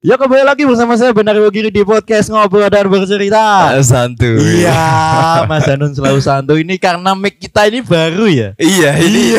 Ya kembali lagi bersama saya Benar Begini di podcast Ngobrol dan Bercerita santuy. Iya Mas Danun selalu santuy Ini karena mic kita ini baru ya Iya, ini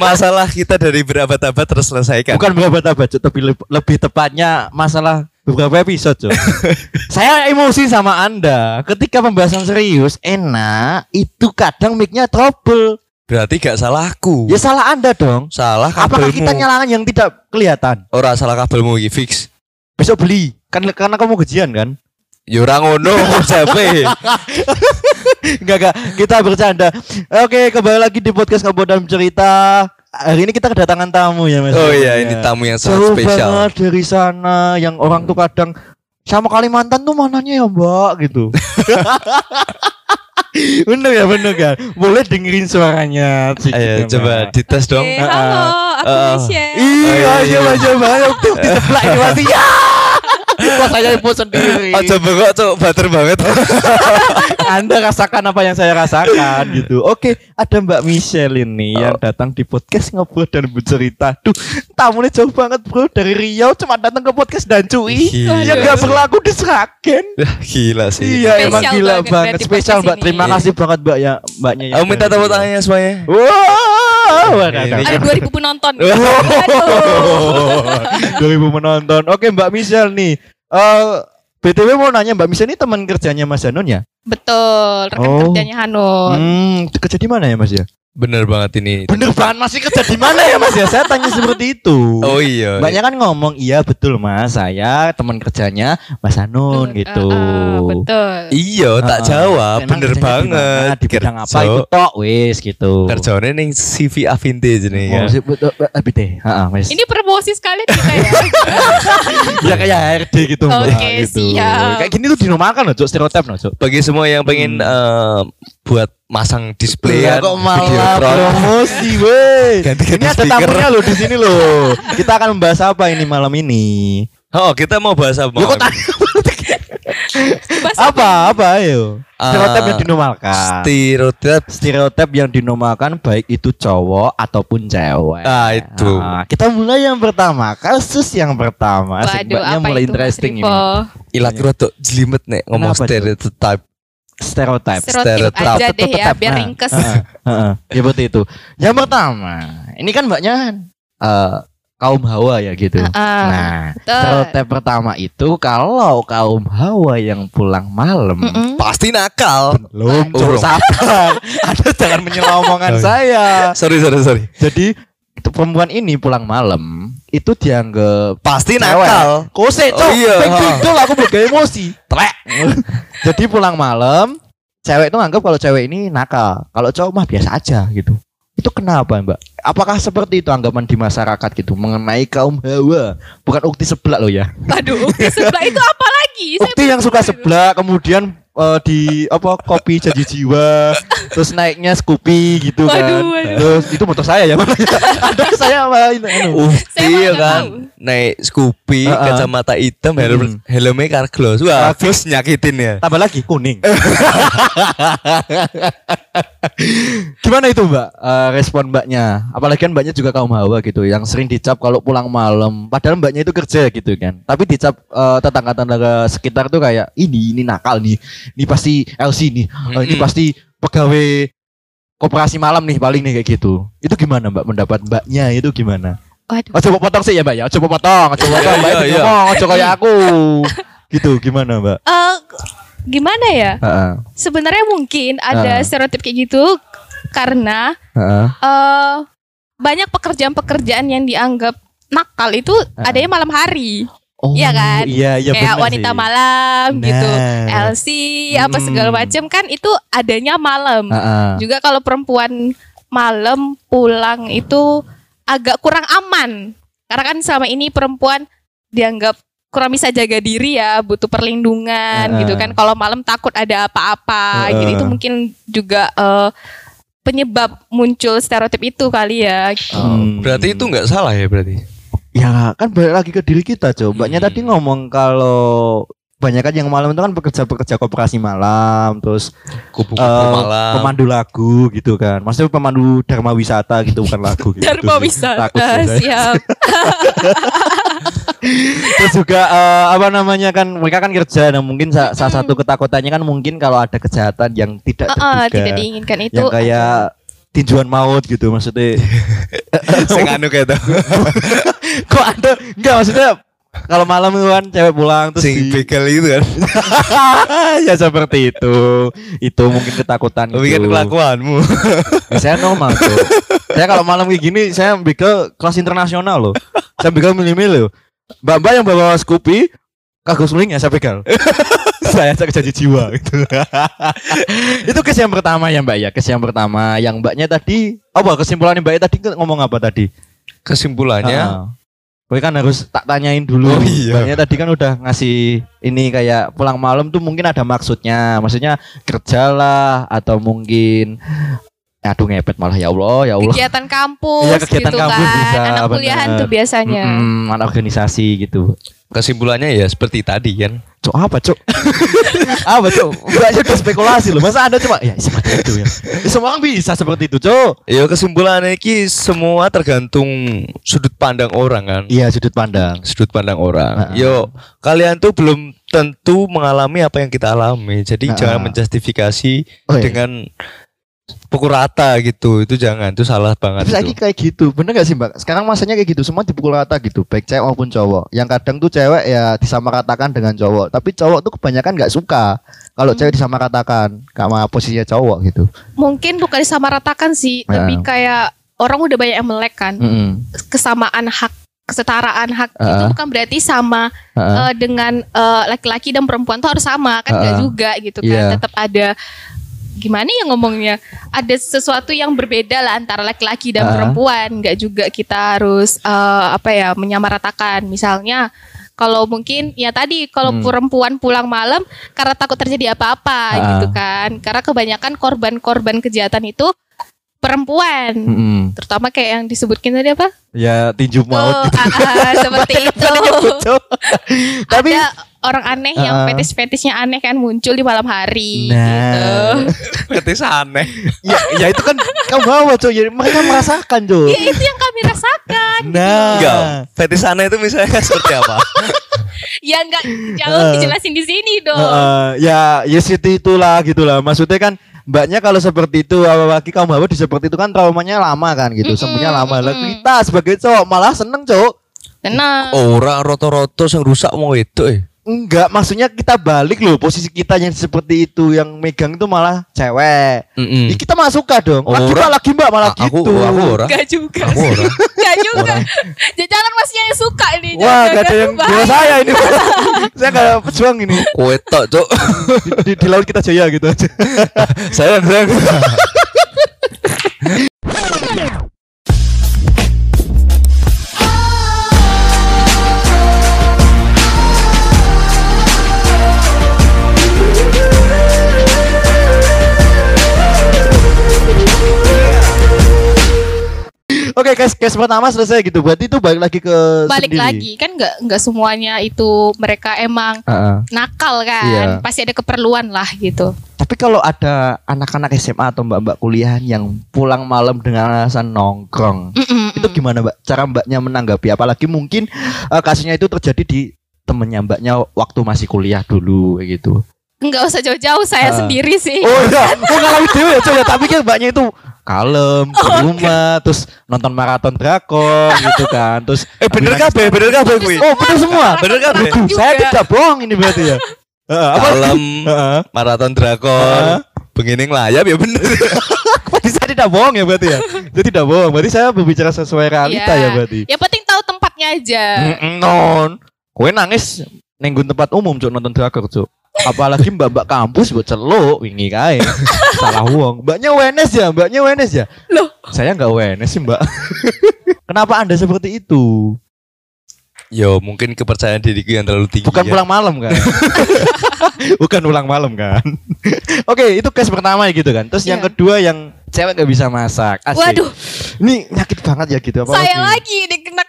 masalah kita dari berabad-abad terselesaikan. Bukan berabad-abad Tapi lebih, lebih tepatnya masalah beberapa episode. Saya emosi sama anda Ketika pembahasan serius Enak Itu kadang mic-nya trouble Berarti gak salahku. Ya salah anda dong Salah Apakah kabelmu. kita nyalakan yang tidak kelihatan Ora salah kabelmu iki fix. Besok beli kan Karena kamu gajian kan Ya ora ngono jape. Enggak enggak kita bercanda. Oke, kembali lagi di podcast dan Cerita. Hari ini kita kedatangan tamu ya Mas. Oh iya, Ya. ini tamu yang Jauh sangat spesial. banget dari sana yang orang tuh kadang sama Kalimantan tuh mananya ya Mbak gitu. bener ya bener kan. Boleh dengerin suaranya. Ayo coba dites dong. Oke, halo, aku Uh, Michelle. Iya, Oh, iya, coba iya. coba. Ayo tiup di sebelah ini masih ya. Kok saya ibu sendiri. Oh coba kok cok bater banget. Anda rasakan apa yang saya rasakan gitu. Oke, ada Mbak Michelle ini yang datang di podcast ngobrol dan bercerita. Duh, tamunya jauh banget bro dari Riau cuma datang ke podcast dan cuy. Gila. Yang gak berlaku di Sragen. Wah, Gila sih. Iya, Spesial emang gila banget banget. Spesial Mbak. ini. Terima kasih banget Mbak ya, Mbaknya. yang Aku minta tepuk tangannya semuanya. Wow. Ada 2000 penonton. Oh. Aduh. 2000 menonton. Oke, Mbak Michelle nih. Eh BTW mau nanya Mbak Michelle ini teman kerjanya Mas Hanun ya? Betul, rekan Oh. kerjanya Hanun. Hmm, kerja di mana ya Mas ya? Bener banget ini. Bener banget masih kerja di mana ya Mas ya? Saya tanya seperti itu. Oh iya. Banyak kan ngomong iya betul Mas, saya teman kerjanya Mas Betul, gitu. uh, uh, betul. Iya, tak Heeh. jawab. Emang Bener di banget. mana? Di bidang apa itu tok wis gitu. Kerjanya ning CV A vintage nih Oh, ya. BT. Heeh, wis. Ini promosi sekali kita ya. ya kayak HRD gitu Oke, gitu. siap. Kayak gini tuh dinomakan loh, Cuk, stereotip loh, Cuk. Bagi semua yang pengen eh, buat masang display Ya, kok malah promosi, weh. Ini ada tamunya loh di sini loh. Kita akan membahas apa ini malam ini? Oh, kita mau bahas apa? Ya, kok tanya? Bahas apa? Apa ayo? Stereotip yang dinomalkan. Stereotip. stereotip yang dinomalkan baik itu cowok ataupun cewek. Ah, itu. Nah, kita mulai yang pertama, kasus yang pertama. Asik, Waduh, apa mulai itu, interesting ini. Ilat rotok jelimet nih ngomong stereotip. Stereotip. Stereotip Stereotip. aja deh ya, biar nah. ringkes. Heeh, heeh. Ya seperti itu. Yang pertama, ini kan mbaknya eh, kaum hawa ya gitu. Ah, Nah, betul. stereotip pertama itu kalau kaum hawa yang pulang malam Mm-mm. Pasti nakal. belum belum. sabar. Anda jangan menyela omongan saya. Sorry, sorry, sorry. Jadi itu perempuan ini pulang malam itu dianggap Pasti nakal. Kose Oh, cok, iya, Peng ha. pindol aku boga emosi. Trek. Jadi pulang malam, cewek itu nganggap kalau cewek ini nakal, kalau cowok mah biasa aja gitu. Itu kenapa, Mbak? Apakah seperti itu anggapan di masyarakat gitu mengenai kaum hawa? Bukan ukti sebelah loh ya. Aduh, ukti sebelah itu apa lagi? Saya Ukti yang suka sebelah, kemudian eh, di apa kopi janji jiwa, terus naiknya Scoopy gitu kan. Waduh, waduh. Terus itu motor saya ya, ada saya main anu. Saya Iya malah kan. Naik Scoopy, Heeh. kacamata hitam, helm, Hmm. helmnya karglos. Wah, terus nyakitin ya. Tambah lagi kuning. Gimana itu Mbak? Eh, respon Mbaknya? Apalagi kan Mbaknya juga kaum hawa gitu, yang sering dicap kalau pulang malam. Padahal Mbaknya itu kerja gitu kan. Tapi dicap eh, tetangga-tetangga sekitar tuh kayak ini ini nakal nih. Ini pasti LC nih. Eh, ini pasti pegawai koperasi malam nih paling nih kayak gitu. Itu gimana Mbak pendapat Mbaknya itu gimana? Waduh. Oh, coba potong sih ya Mbak ya. Coba potong, coba potong. Mbak Iya, itu iya. ngomong, coba kayak aku. Gitu gimana Mbak? Eh, gimana ya? Heeh. Sebenarnya mungkin ada Ah. stereotip kayak gitu karena Heeh. eh banyak pekerjaan-pekerjaan yang dianggap nakal itu Ah. adanya malam hari. Oh, Iya kan? Iya, iya kayak bener wanita sih. malam gitu. Nah. LC apa segala Hmm. macam kan itu adanya malam. Heeh. Juga kalau perempuan malam pulang itu agak kurang aman. Karena kan selama ini perempuan dianggap kurang bisa jaga diri ya, butuh perlindungan Heeh. gitu kan. Kalau malam takut ada apa-apa. Heeh. Jadi itu mungkin juga eh, penyebab muncul stereotip itu kali ya. Hmm. Berarti itu nggak salah ya berarti. Ya kan balik lagi ke diri kita coba. Mbaknya Hmm. tadi ngomong kalau banyak kan yang malam itu kan pekerja-pekerja koperasi malam, terus Kupu-kupu eh, malam. pemandu lagu gitu kan. Maksudnya pemandu dharma wisata gitu bukan lagu gitu. Dharma wisata saya. siap. Terus juga eh, apa namanya kan mereka kan kerja dan mungkin sa- salah satu ketakutannya kan mungkin kalau ada kejahatan yang tidak eh, terduga. tidak diinginkan itu yang kayak tinjuan maut gitu maksudnya. Sing anu kayak itu. Kok ada enggak maksudnya kalau malam itu kan cewek pulang terus Sing di- itu kan. ya seperti itu. Itu mungkin ketakutan Tapi kan kelakuanmu. Ya, saya normal tuh. saya kalau malam kayak gini saya begal kelas internasional loh. Saya begal milih-milih loh. Mbak-mbak yang bawa Scoopy kagak suling ya saya begal. saya saya janji jiwa gitu. itu kes yang pertama ya Mbak ya. Kes yang pertama yang Mbaknya tadi apa kesimpulannya Mbaknya tadi ngomong apa tadi? Kesimpulannya Ah. Gue kan harus tak tanyain dulu. Oh, iya. Mbaknya tadi kan udah ngasih ini kayak pulang malam tuh mungkin ada maksudnya. Maksudnya kerja lah atau mungkin aduh ngepet malah ya Allah ya Allah. kegiatan kampus Iya, kegiatan gitu kampus kan bisa, anak kuliahan bener. tuh biasanya Mm, anak organisasi gitu. Kesimpulannya ya seperti tadi kan. Cok apa cok? apa cok? Mbaknya udah spekulasi loh. Masa anda cuma ya seperti itu ya. Ya, Semua orang bisa seperti itu cok. Ya kesimpulannya iki semua tergantung sudut pandang orang kan. Iya sudut pandang. Sudut pandang orang. Ha-ha. Yo, kalian tuh belum tentu mengalami apa yang kita alami. Jadi Ha-ha. jangan menjustifikasi Oh, iya. dengan pukul rata gitu. Itu jangan, itu salah banget Tapi lagi itu. kayak gitu, bener gak sih mbak? Sekarang masanya kayak gitu, semua dipukul rata gitu, baik cewek maupun cowok. Yang kadang tuh cewek ya disamaratakan dengan cowok, tapi cowok tuh kebanyakan nggak suka kalau cewek disamaratakan sama posisinya cowok gitu. mungkin bukan disamaratakan sih Ya. lebih kayak orang udah banyak yang melek kan Mm-mm. kesamaan hak kesetaraan hak itu Ah. bukan berarti sama Heeh. eh, dengan eh, laki-laki dan perempuan tuh harus sama kan nggak Ah. juga gitu kan Iya. tetap ada gimana ya ngomongnya ada sesuatu yang berbeda lah antara laki-laki dan Ah. perempuan nggak juga kita harus eh, apa ya menyamaratakan misalnya kalau mungkin ya tadi kalau Hmm. perempuan pulang malam karena takut terjadi apa-apa Ah. gitu kan karena kebanyakan korban-korban kejahatan itu perempuan Mm-mm. terutama kayak yang disebutkan tadi apa Ya tinju maut Tuh, gitu. ah, seperti itu. Tapi ada orang aneh yang Ah. fetis-fetisnya aneh kan muncul di malam hari Nah. gitu. Fetis aneh. ya, ya itu kan kamu bawa ya, mereka merasakan cok. Ya itu yang kami rasakan. Nah, Enggak, fetis aneh itu misalnya seperti apa? Ya enggak jauh Ah. dijelasin di sini dong. Heeh, ya ya situ itulah gitulah maksudnya kan mbaknya kalau seperti itu apalagi kaum hawa di seperti itu kan traumanya lama kan gitu Mm-mm, sembuhnya lama lah mm-mm. kita sebagai cowok malah seneng cowok Tenang. Orang roto-roto yang rusak mau itu eh. Enggak maksudnya kita balik loh posisi kita yang seperti itu yang megang itu malah cewek Mm-mm. Ya, kita malah suka dong lagi mbak lagi mbak malah A- aku gitu aku ora. Enggak juga. Aku ora. Enggak juga. Jangan masnya yang suka ini. wah jangan- gak ada yang bahaya. bela saya ini saya gak pejuang ini Kowe tok, Cuk. di, di, di laut kita jaya gitu aja Saya saya oke guys guys pertama selesai gitu berarti itu balik lagi ke Balik sendiri. lagi kan enggak enggak semuanya itu mereka emang Heeh. nakal kan. Iya. Pasti ada keperluan lah gitu. Tapi kalau ada anak-anak SMA atau mbak-mbak kuliahan yang pulang malam dengan alasan nongkrong, Mm-mm, itu mm. gimana mbak? Cara mbaknya menanggapi? Apalagi mungkin eh, kasusnya itu terjadi di temennya mbaknya waktu masih kuliah dulu kayak gitu. Enggak usah jauh-jauh saya Ah. sendiri sih. Oh iya, oh ngalamin dewe ya coy ya. Tapi kan mbaknya itu kalem di rumah, terus nonton maraton drakor gitu kan, terus Eh bener kabeh, bener kabeh kuwi. Oh bener semua. Bener kabeh. Aduh, saya tidak bohong ini berarti ya. Kalem, maraton drakor, bengining layap ya bener. Berarti saya tidak bohong ya berarti ya. Jadi tidak bohong. Berarti saya berbicara sesuai realita Iya. ya berarti. Yang penting tahu tempatnya aja. Non. Kowe nangis nenggun tempat umum cuk nonton drakor cuk. Apalagi mbak-mbak kampus buat celuk wingi kae. Salah uang. Mbaknya UNS ya, mbaknya UNS ya. Loh. Saya nggak UNS sih, Mbak. Kenapa Anda seperti itu? Yo, mungkin kepercayaan diriku yang terlalu tinggi. Bukan ya. pulang malam kan? Bukan pulang malam kan? Oke, itu case pertama ya gitu kan. Terus yang Iya. kedua yang cewek gak bisa masak. Asik. Waduh, Ini nyakit banget ya gitu apa saya lagi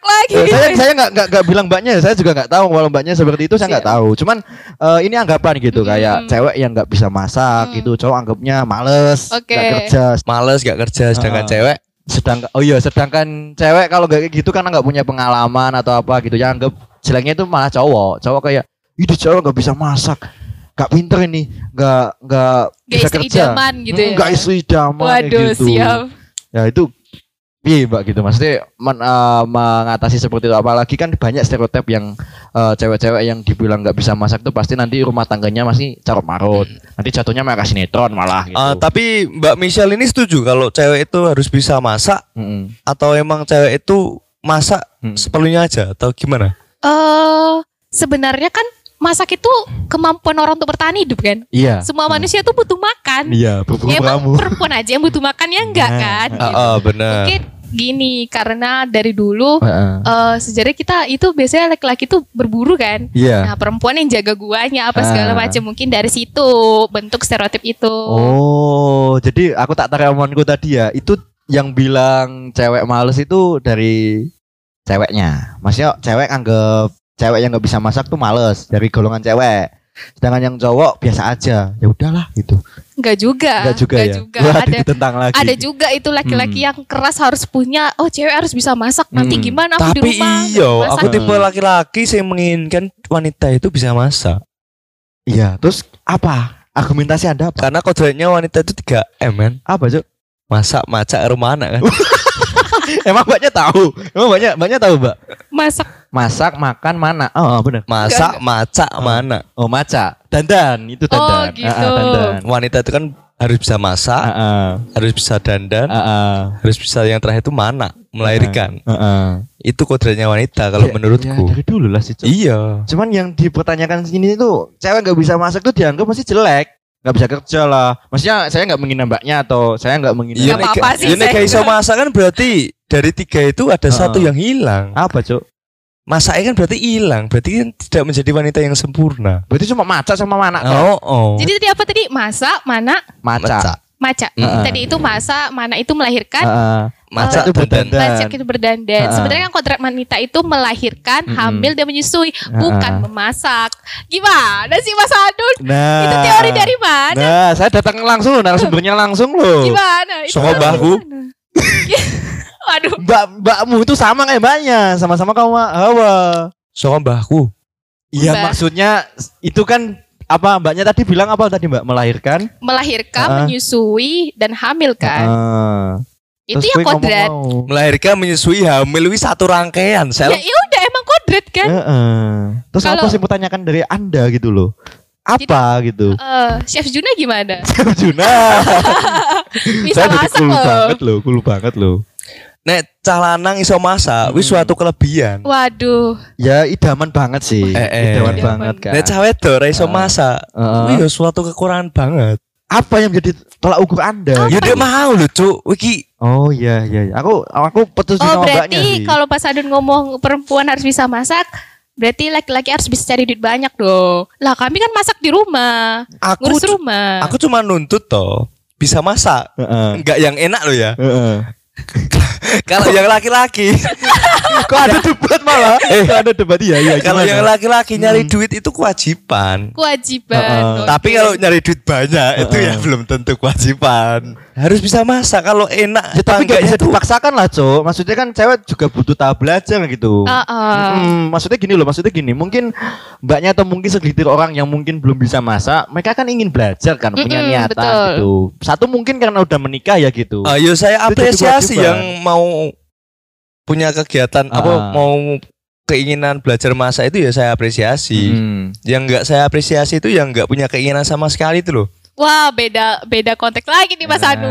lagi. Eh, saya saya nggak nggak nggak bilang mbaknya ya, saya juga nggak tahu kalau mbaknya seperti itu saya nggak tahu. Cuman eh, ini anggapan gitu Mm. kayak cewek yang nggak bisa masak Mm. gitu, cowok anggapnya males, nggak kerja. Males gak kerja sedangkan Ah. cewek Sedangkan oh iya, sedangkan cewek kalau nggak kayak gitu karena nggak punya pengalaman atau apa gitu, yang anggap jeleknya itu malah cowok. Cowok kayak, "Ih, dia cowok nggak bisa masak." Gak pinter ini, gak gak Gak bisa kerja. idaman gitu ya. Gak istri idaman Waduh, gitu. siap. Ya itu Iya mbak gitu maksudnya men- eh, mengatasi seperti itu apalagi kan banyak stereotip yang eh, cewek-cewek yang dibilang nggak bisa masak tuh pasti nanti rumah tangganya masih carut marut nanti jatuhnya malah sinetron malah gitu. Ah, tapi Mbak Michelle ini setuju kalau cewek itu harus bisa masak Mm-mm. atau emang cewek itu masak Mm. seperlunya aja atau gimana? Eh sebenarnya kan masak itu kemampuan orang untuk bertahan hidup kan. Iya. Semua manusia tuh butuh makan. Iya, Ya, emang kamu. perempuan aja yang butuh makan ya enggak Nah. kan? Ah, Gitu. ah, benar. Mungkin gini karena dari dulu eh sejarah kita itu biasanya laki-laki tuh berburu kan. Iya. Nah, perempuan yang jaga guanya apa segala Ah. macam mungkin dari situ bentuk stereotip itu. Oh, jadi aku tak tarik omonganku tadi ya. Itu yang bilang cewek males itu dari ceweknya. Maksudnya cewek anggap cewek yang nggak bisa masak tuh males dari golongan cewek. Sedangkan yang cowok biasa aja. Ya udahlah gitu. Enggak juga. Enggak juga Enggak ya. juga. Wah, Ada ditentang lagi. ada juga itu laki-laki yang keras harus punya oh cewek harus bisa masak nanti Hmm. gimana aku di Tapi rumah nggak iya, masak. aku tipe laki-laki yang menginginkan wanita itu bisa masak. Iya, terus apa? Argumentasi Anda apa? Karena kodratnya wanita itu 3 M kan. Apa, Cuk? Masak, macak, rumah anak kan. Emang banyak tahu. Emang banyak banyak tahu, Mbak. masak Masak, makan, mana? Oh, benar. Masak, macak, Oh. mana. Oh, maca. Dandan, itu dandan. gitu. Ah, ah, dandan. Wanita itu kan harus bisa masak, Ah, ah. harus bisa dandan, Ah, ah. harus bisa yang terakhir itu mana, melahirkan. Ah, ah. Itu kodratnya wanita kalau Ya, menurutku. ya, dari dulu lah sih. Iya. Cuman yang dipertanyakan sini itu cewek nggak bisa masak tuh dianggap masih jelek, nggak bisa kerja lah. Maksudnya saya nggak menghina mbaknya atau saya nggak menghina. Iya, apa-apa sih, Ini saya- kayak iso masak kan berarti dari tiga itu ada Ah. satu yang hilang. Apa cuk? Masaknya kan berarti hilang, berarti kan tidak menjadi wanita yang sempurna. Berarti cuma maca sama mana kan? Oh, oh. jadi tadi apa tadi masak mana maca. Maca. Maca Mm-mm. tadi itu masak mana itu melahirkan Heeh. Maca itu dandan. berdandan. Macak itu berdandan. Ah. Sebenarnya kan kodrat wanita itu melahirkan, Mm-mm. hamil dan menyusui, Ah. bukan memasak. Gimana sih Mas Adun? Nah, Itu teori dari mana? Nah, saya datang langsung narasumbernya langsung loh. Gimana? Itu dari bahu. Waduh, Mbak, mbakmu itu sama kayak mbaknya, sama-sama kamu hawa. Soal mbahku. Iya, maksudnya itu kan apa mbaknya tadi bilang apa tadi mbak melahirkan? melahirkan, Ah. menyusui dan hamil kan. Heeh. itu Terus ya kodrat. mau. Melahirkan menyusui hamil wis satu rangkaian. Ya, Sel. ya udah emang kodrat kan. Heeh. Terus apa Kalau- sih pertanyakan dari anda gitu loh? Apa gitu? Eh, Chef Juna gimana? Juna. Bisa Saya jadi cool loh. banget loh, cool banget loh. Nek cah lanang iso masak, wis Hmm. suatu kelebihan. Waduh, Ya idaman banget sih. Eh, eh. Idaman Idaman. banget kan. Nek cah wedok ora iso masak, ya suatu kekurangan banget. apa yang menjadi tolak ukur anda? Ya dia mau lho, Cuk. Wiki Oh iya iya. iya. Aku aku putus Oh berarti kalau Pak Sadun ngomong perempuan harus bisa masak, berarti laki-laki harus bisa cari duit banyak dong. Lah kami kan masak di rumah, aku ngurus rumah. aku cuma nuntut toh bisa masak. Heeh. Enggak yang enak loh ya. Heeh. Kalau yang laki-laki, Kok ada debat malah? Eh, ada debat iya iya. kalau yang laki-laki nyari Hmm. duit itu kewajiban. Kewajiban. Heeh. Oke. Tapi kalau nyari duit banyak itu Heeh. ya belum tentu kewajiban. Harus bisa masak kalau enak. Ya, tapi gak bisa dipaksakan lah, Cok. Maksudnya kan cewek juga butuh tahap belajar gitu. Ah, ah. Hmm, maksudnya gini loh, maksudnya gini, mungkin mbaknya atau mungkin segelintir orang yang mungkin belum bisa masak, mereka kan ingin belajar kan, punya Mm-mm, niatan betul. gitu. Satu mungkin karena udah menikah ya gitu. Ayo saya Itu apresiasi yang mau punya kegiatan apa Ah. mau keinginan belajar masak itu ya saya apresiasi. Hmm. Yang enggak saya apresiasi itu yang enggak punya keinginan sama sekali itu loh. Wah beda beda konteks lagi nih Mas Nah, Anu.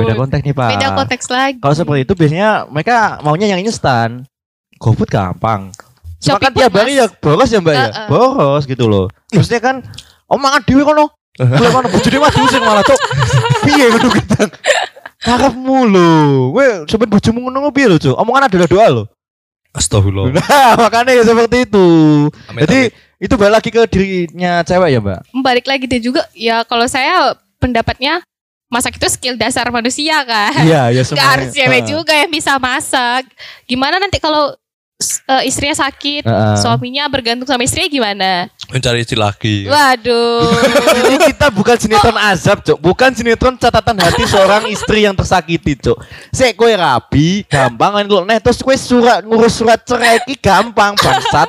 beda konteks nih, Pak. Beda konteks lagi. Kalau seperti itu biasanya mereka maunya yang instan. GoFood gampang. Cuma kan tiap hari ya boros ya Mbak ya. Heeh. Boros gitu loh. Maksudnya kan omongan dhewe kono. Boleh kono bojone mah diusir malah tuh. Piye ngono gitu. Karepmu lho. Kowe sampeyan bojomu ngono piye lho, Cuk? Omongan adalah doa lho. Astagfirullah. Nah, makanya ya seperti itu. Amit, Jadi itu balik lagi ke dirinya cewek ya, Mbak. Balik lagi deh juga ya kalau saya pendapatnya masak itu skill dasar manusia kan. Iya, ya Gak harus cewek juga yang bisa masak. Gimana nanti kalau eh, istrinya sakit, Heeh. suaminya bergantung sama istrinya gimana? mencari istri lagi. Waduh. Ini kita bukan sinetron azab, Cok. Bukan sinetron catatan hati seorang istri yang tersakiti, Cok. Sek kowe rabi, gampang kan lu neh terus kowe surat ngurus surat cerai iki gampang bangsat.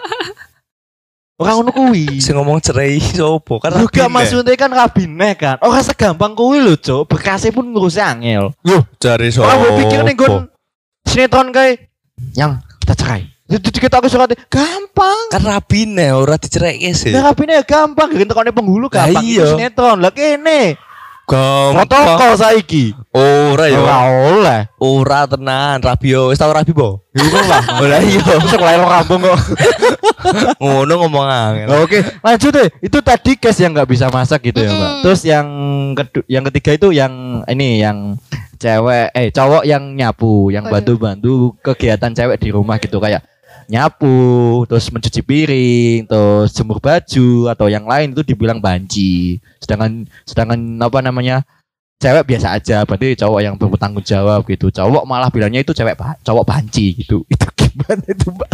Orang ngono kuwi. Sing ngomong cerai sopo kan Juga maksudnya kan rabine kan. Orang segampang kuwi lho, Cuk. Bekasnya pun ngurusi angel. Yo, cari sopo. Orang mau pikir nih gue sinetron kayak yang kita cerai. Kita aku surat gampang. kan rabine ora dicereke sih. Nah, rabine gampang, gak tekone penghulu gampang. iya. Sinetron. Lah kene. Gampang. Protokol saiki. Ora ya. Ora oleh. Ora tenan, rabi yo. Wis tau rabi po? Itu lah. Ora iya. Kelahiran kampung kok. Ngono ngomong angel. Oke, lanjut deh. Itu tadi case yang nggak bisa masak gitu ya, Mbak. Terus yang yang ketiga itu yang ini yang cewek eh cowok yang nyapu, yang bantu-bantu kegiatan cewek di rumah gitu kayak nyapu, terus mencuci piring, terus jemur baju atau yang lain itu dibilang banci. Sedangkan sedangkan apa namanya? cewek biasa aja, berarti cowok yang bertanggung jawab gitu. Cowok malah bilangnya itu cewek cowok banci gitu. Itu gimana itu Mbak?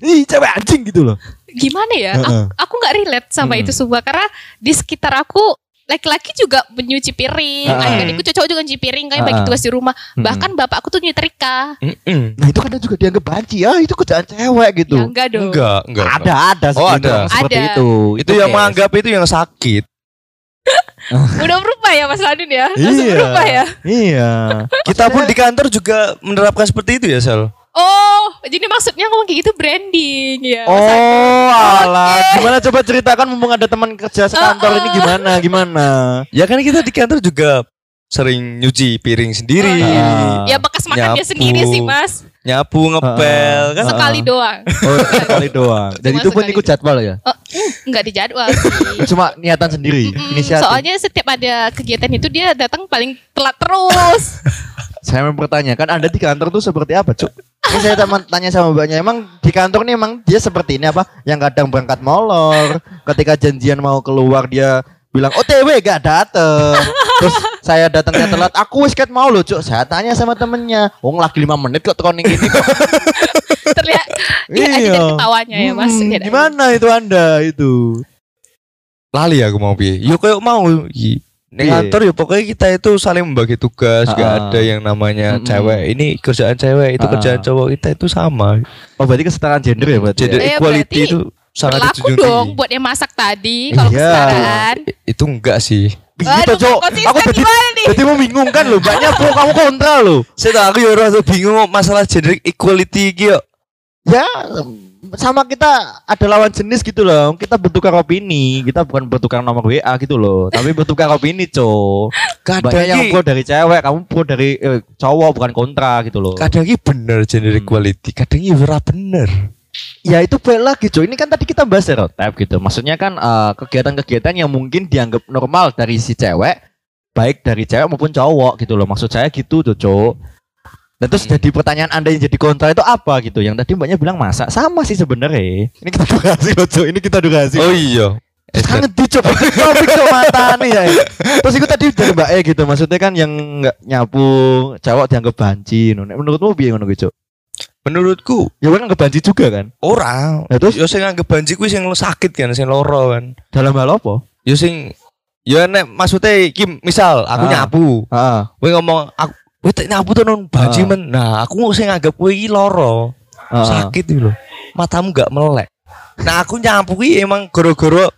Ih, cewek anjing gitu loh. Gimana ya? Heeh. Aku, aku nggak relate sama Hmm. itu semua karena di sekitar aku laki-laki juga menyuci piring, Heeh. adik-adikku cowok juga nyuci piring kayak bagi Heeh. tugas di rumah. Hmm. Bahkan bapakku tuh nyetrika. Mm-mm. Nah itu kadang juga dianggap banci ya itu kerjaan cewek gitu. Ya enggak dong. Enggak, enggak. Ada ada Oh, ada. seperti Ada. itu. Itu yang case. menganggap itu yang sakit. Udah berubah ya Mas Ladin ya? Langsung Iya. berubah ya? Iya. Kita pun di kantor juga menerapkan seperti itu ya, Sel. Oh, jadi maksudnya ngomong kayak gitu branding ya. Oh, alah. Gimana coba ceritakan mumpung ada teman kerja sekantor ini gimana gimana? Ya kan kita di kantor juga sering nyuci piring sendiri. Ah. Ya bekas makan dia Nyapu. sendiri sih Mas. nyapu, ngepel kan. Ah. Sekali doang. Oh, sekali doang. Dan Cuma itu pun ikut jadwal ya. Oh, mm, enggak dijadwal sih. Cuma niatan sendiri, Mm-mm, inisiatif. Soalnya setiap ada kegiatan itu dia datang paling telat terus. Saya mempertanyakan Anda di kantor tuh seperti apa, Cuk? Ini saya teman tanya sama mbaknya, emang di kantor nih emang dia seperti ini apa? Yang kadang berangkat molor, ketika janjian mau keluar dia bilang OTW gak dateng. Terus saya datangnya telat, aku wis ket mau loh, Cuk. Saya tanya sama temennya, wong lagi lima menit kok tekoning ini kok. Terlihat Iya. ketawanya ya Mas. Hmm, gimana itu Anda itu? Lali aku mau piye. Yo kayak mau. Di Iya. kantor ya pokoknya kita itu saling membagi tugas, gak Ah. ada yang namanya Mm-mm. cewek. Ini kerjaan cewek, itu Ah. kerjaan cowok. Kita itu sama. Oh, berarti kesetaraan gender ya, berarti. Gender Eh, equality berarti itu sangat Berlaku dong tinggi. buat yang masak tadi kalau Iya. kesetaraan. Itu enggak sih. Gitu, konsisten Aku jadi gimana nih? jadi membingungkan loh, banyak pro kamu kontra loh. Saya tahu aku ya rasa bingung masalah gender equality iki yo. Ya sama kita ada lawan jenis gitu loh. Kita bertukar opini. Kita bukan bertukar nomor WA gitu loh. Tapi bertukar opini, co. Kadang Banyak yang pro dari cewek, kamu pro dari eh, cowok bukan kontra gitu loh. kadang bener gender Hmm. equality, kadang iki ora bener. Ya itu balik lagi, co. Ini kan tadi kita bahas stereotip gitu. Maksudnya kan eh, kegiatan-kegiatan yang mungkin dianggap normal dari si cewek, baik dari cewek maupun cowok gitu loh. Maksud saya gitu tuh, co. Dan terus Hmm. jadi pertanyaan anda yang jadi kontra itu apa gitu? Yang tadi mbaknya bilang masak sama sih sebenarnya. Ini kita durasi loh, co. Ini kita durasi. Oh iya. Kangen dicoba topik tuh mata nih ya. Terus itu tadi dari Mbak E gitu. Maksudnya kan yang nggak nyapu cowok dianggap banci. Menurutmu piye ngono gitu? Menurutku Ya kan nggak banci juga kan? ora. Ya, terus? yo sing anggap banji kuwi sing sakit kan, sing loro kan. Dalam hal apa? Yo sing yo nek maksudnya iki misal aku Ah. nyapu, Heeh. kowe ngomong aku tak nyapu tuh non banji Ah. men. Nah, aku sing anggap kowe iki loro. Heeh. Sakit iki lho. Matamu gak melek. Nah, aku nyapu iki emang goro-goro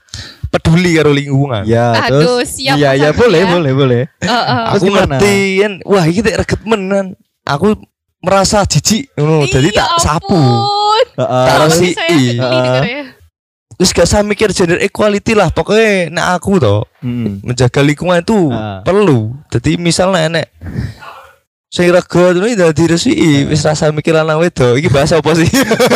peduli karo lingkungan. Ya, Aduh, terus siap Iya, iya boleh, ya. boleh, boleh. Heeh. Terus aku ngerti kan, wah iki tak reget menan. Aku merasa jijik ngono, jadi tak sapu. ampun. Heeh. Ampun, si saya I. Terus gak usah mikir gender equality lah, pokoknya nek aku toh Hmm. menjaga lingkungan itu Ah. perlu. Jadi misalnya enek sing rego ngono dadi resiki wis rasa mikir lanang wedok. Iki bahasa apa sih?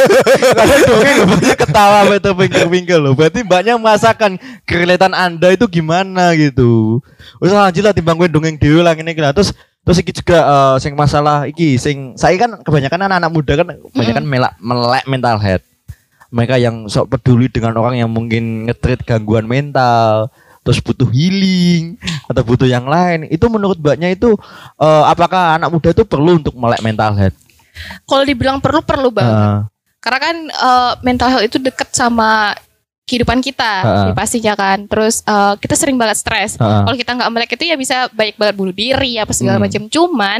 Karena dongeng ketawa itu pinggir-pinggir loh. Berarti banyak merasakan kerelatan anda itu gimana gitu. Terus lanjut lah timbang gue dongeng dewi lah ini lah. Terus terus iki juga eh, sing masalah iki sing saya kan kebanyakan anak-anak muda kan kebanyakan melak melek mental health. Mereka yang sok peduli dengan orang yang mungkin ngetrit gangguan mental, terus butuh healing atau butuh yang lain. Itu menurut mbaknya itu eh, apakah anak muda itu perlu untuk melek mental health? Kalau dibilang perlu perlu banget. Eh, Karena kan eh, mental health itu deket sama kehidupan kita, ya pastinya kan. Terus eh, kita sering banget stres. eh. Kalau kita nggak melek itu ya bisa banyak banget bunuh diri apa segala Hmm. macam. Cuman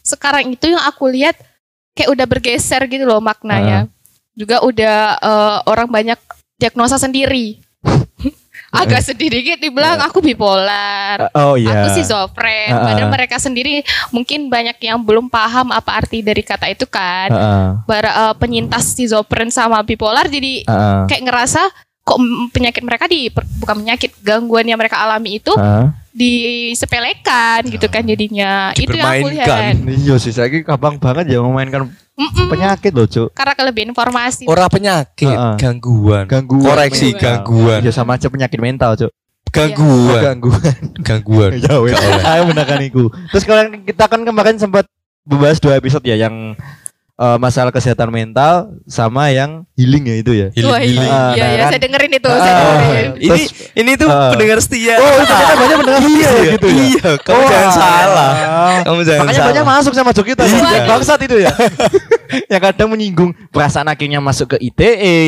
sekarang itu yang aku lihat kayak udah bergeser gitu loh maknanya. Juga udah eh, orang banyak diagnosa sendiri. Agak sedih dikit dibilang aku bipolar. Oh iya. Aku schizofren. Ah, ah. Padahal mereka sendiri mungkin banyak yang belum paham apa arti dari kata itu kan. Heeh. Bara, eh, penyintas schizofren sama bipolar jadi Heeh. kayak ngerasa kok penyakit mereka di bukan penyakit gangguan yang mereka alami itu Heeh. disepelekan gitu kan jadinya. Itu yang aku lihat. Iya sih, saya gampang banget ya memainkan Mm-mm. penyakit loh, Cuk. Karena kelebihan informasi. Ora penyakit, Heeh. gangguan. Gangguan. Koreksi mental. gangguan. Ya sama aja penyakit mental, Cuk. Gangguan. Gangguan. Gangguan. Ya wes. Saya benerkan itu. Terus kalau kita kan kemarin sempat membahas dua episode ya yang eh, masalah kesehatan mental sama yang healing ya itu ya. Healing, Wah, iya, healing. Ah, iya, nah iya, kan. saya dengerin itu, Ah, saya ah, dengerin. Ini Terus- ini tuh Ah. pendengar setia. Oh, itu kita banyak beneran iya gitu ya. Iya, kamu Oh, jangan ah. salah. Kamu jangan Makanya salah. banyak masuk sama jok kita. Iya. Bangsat itu ya. yang kadang menyinggung perasaan akhirnya masuk ke ITE,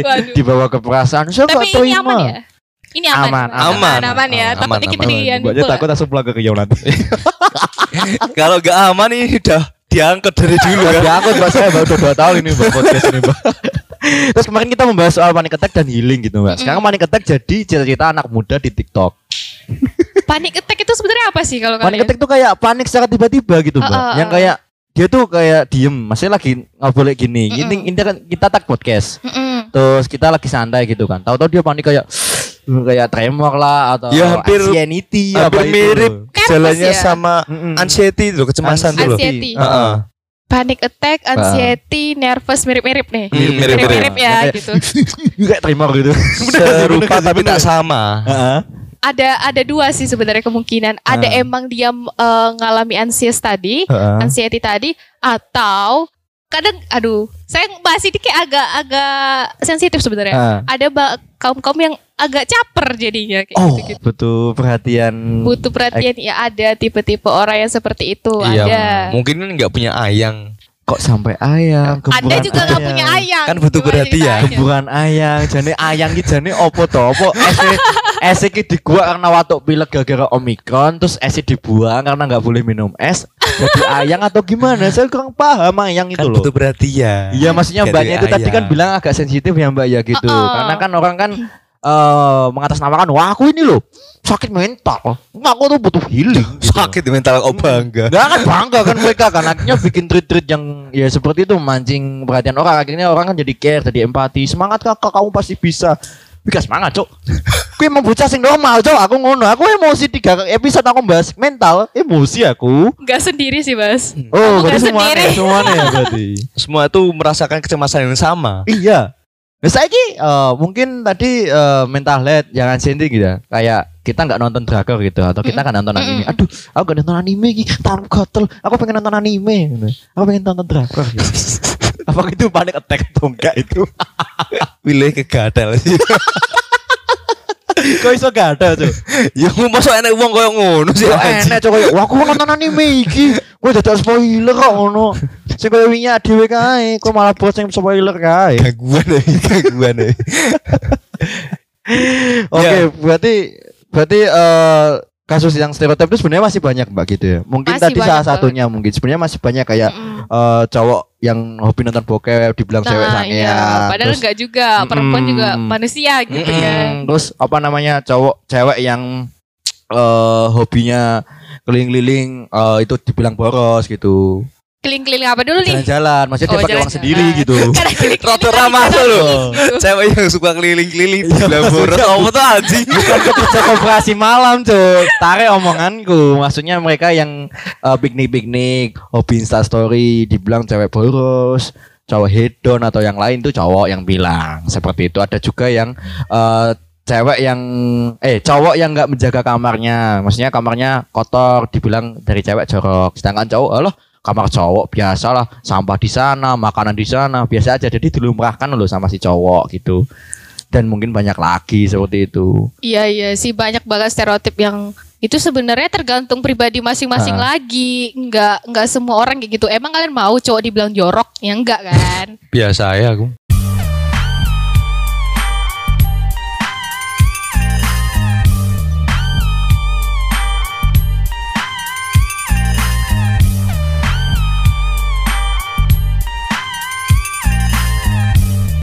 Waduh. dibawa ke perasaan. Saya Tapi nggak ini aman ya? Ini aman. Aman, aman. aman, ya. Aman, Takutnya kita aman. di Mbaknya takut langsung pulang ke Riau nanti. Kalau nggak aman ini udah diangkat dari dulu kan. diangkut mbak saya baru udah dua tahun ini mbak podcast ini mbak. Terus kemarin kita membahas soal panic attack dan healing gitu mbak. Sekarang panic attack jadi cita-cita anak muda di TikTok. Panic attack itu sebenarnya apa sih kalau Panic kalian? attack tuh kayak panik secara tiba-tiba gitu mbak. Uh, uh, Yang uh. kayak dia tuh kayak diem, masih lagi nggak boleh gini. Mm-mm. Ini ini kan kita tag podcast. Mm-mm. Terus kita lagi santai gitu kan. Tahu-tahu dia panik kayak kayak tremor lah atau Ya, hampir- anxiety Hampir apa itu mirip loh. gejalanya ya? sama Mm-mm. anxiety loh, kecemasan tuh loh. Heeh. Panic attack, anxiety, nervous mirip-mirip nih. Hmm, mirip-mirip. Ya gitu. kayak tremor gitu. Serupa tapi tak sama. Heeh. Ada ada dua sih sebenarnya kemungkinan. Ada emang dia eh, ngalami anxious tadi, Heeh. anxiety tadi atau kadang aduh, saya bahas ini kayak agak-agak sensitif sebenarnya. Ah. Ada ba- kaum-kaum yang agak caper jadinya kayak Oh, gitu-gitu. butuh perhatian. Butuh perhatian ya ada tipe-tipe orang yang seperti itu Iya, ada. mungkin nggak punya ayang. Kok sampai ayang? Anda juga nggak punya ayang. Kan butuh perhatian. ceritanya? Gemburan ayang, jane ayang iki jane opo to? Opo ese ese iki dibuang karena watuk pilek gara-gara omikron, terus ese dibuang karena nggak boleh minum es. Jadi ayang atau gimana? Saya kurang paham ayang itu Kan loh. butuh perhatian. Iya, maksudnya Jadi mbaknya itu tadi kan ayang. bilang agak sensitif ya mbak ya gitu. Uh-uh. Karena kan orang kan eh mengatasnamakan, wah aku ini loh sakit mental, aku tuh butuh healing. gitu. sakit mental kok bangga. Enggak kan bangga kan mereka kan akhirnya bikin tweet-tweet yang ya seperti itu memancing perhatian orang akhirnya orang kan jadi care jadi empati semangat kakak kamu pasti bisa Wih semangat cok Aku emang bocah sing normal cok Aku ngono. Aku emosi tiga episode aku bahas mental. Emosi aku. Nggak sendiri sih, Mas. Oh Aku berarti nggak semuanya sendiri. Semuanya ya berarti. Semua tuh merasakan kecemasan yang sama. Iya. Nah saya mungkin tadi eh, mental health Jangan sendiri gitu ya. Kayak kita nggak nonton drakor gitu Atau kita nggak nonton anime. Aduh aku gak nonton anime gitu Tangan gatel. Aku pengen nonton anime. Gitu. Aku pengen nonton drakor gitu. Apa itu panik attack atau enggak itu Pilih kegadal sih. Kok iso gak ada tuh ya masuk enak uang koyo ngono sih. Ya enak coba Wah aku mau nonton anime iki Gue dadak spoiler kok ngono Sing koyo wingi dhewe kae Kok malah bos sing spoiler kae Gangguan ya, gangguan ya. Oke, Ya. berarti berarti eh, kasus yang stereotip itu sebenarnya masih banyak mbak gitu ya. Mungkin Masih tadi salah banget. satunya mungkin sebenarnya masih banyak kayak Mm-mm. eh, cowok yang hobi nonton bokep dibilang cewek Nah, sangean. iya. Padahal terus, enggak juga, perempuan Mm-mm. juga manusia gitu mm, kan. terus apa namanya cowok cewek yang eh hobinya keliling-keliling eh, itu dibilang boros gitu. Keliling-keliling apa dulu nih? Jalan-jalan, maksudnya dia Oh, pakai uang jalan-jalan. sendiri gitu. Karena keliling-keliling Rotor tadi ramah kan tuh loh. gitu. Cewek yang suka keliling-keliling di Iya, boros maksudnya apa tuh anjing? bukan kerja koperasi malam cuk tarik omonganku maksudnya mereka yang eh, piknik-piknik hobi instastory dibilang cewek boros cowok hedon atau yang lain tuh cowok yang bilang seperti itu ada juga yang eh, cewek yang eh cowok yang nggak menjaga kamarnya maksudnya kamarnya kotor dibilang dari cewek jorok sedangkan cowok loh kamar cowok biasa lah sampah di sana makanan di sana biasa aja jadi dilumrahkan loh sama si cowok gitu dan mungkin banyak lagi seperti itu Iya iya sih banyak banget stereotip yang itu sebenarnya tergantung pribadi masing-masing Ah. lagi. Enggak enggak semua orang kayak gitu. Emang kalian mau cowok dibilang jorok? Ya enggak kan? Biasa ya aku.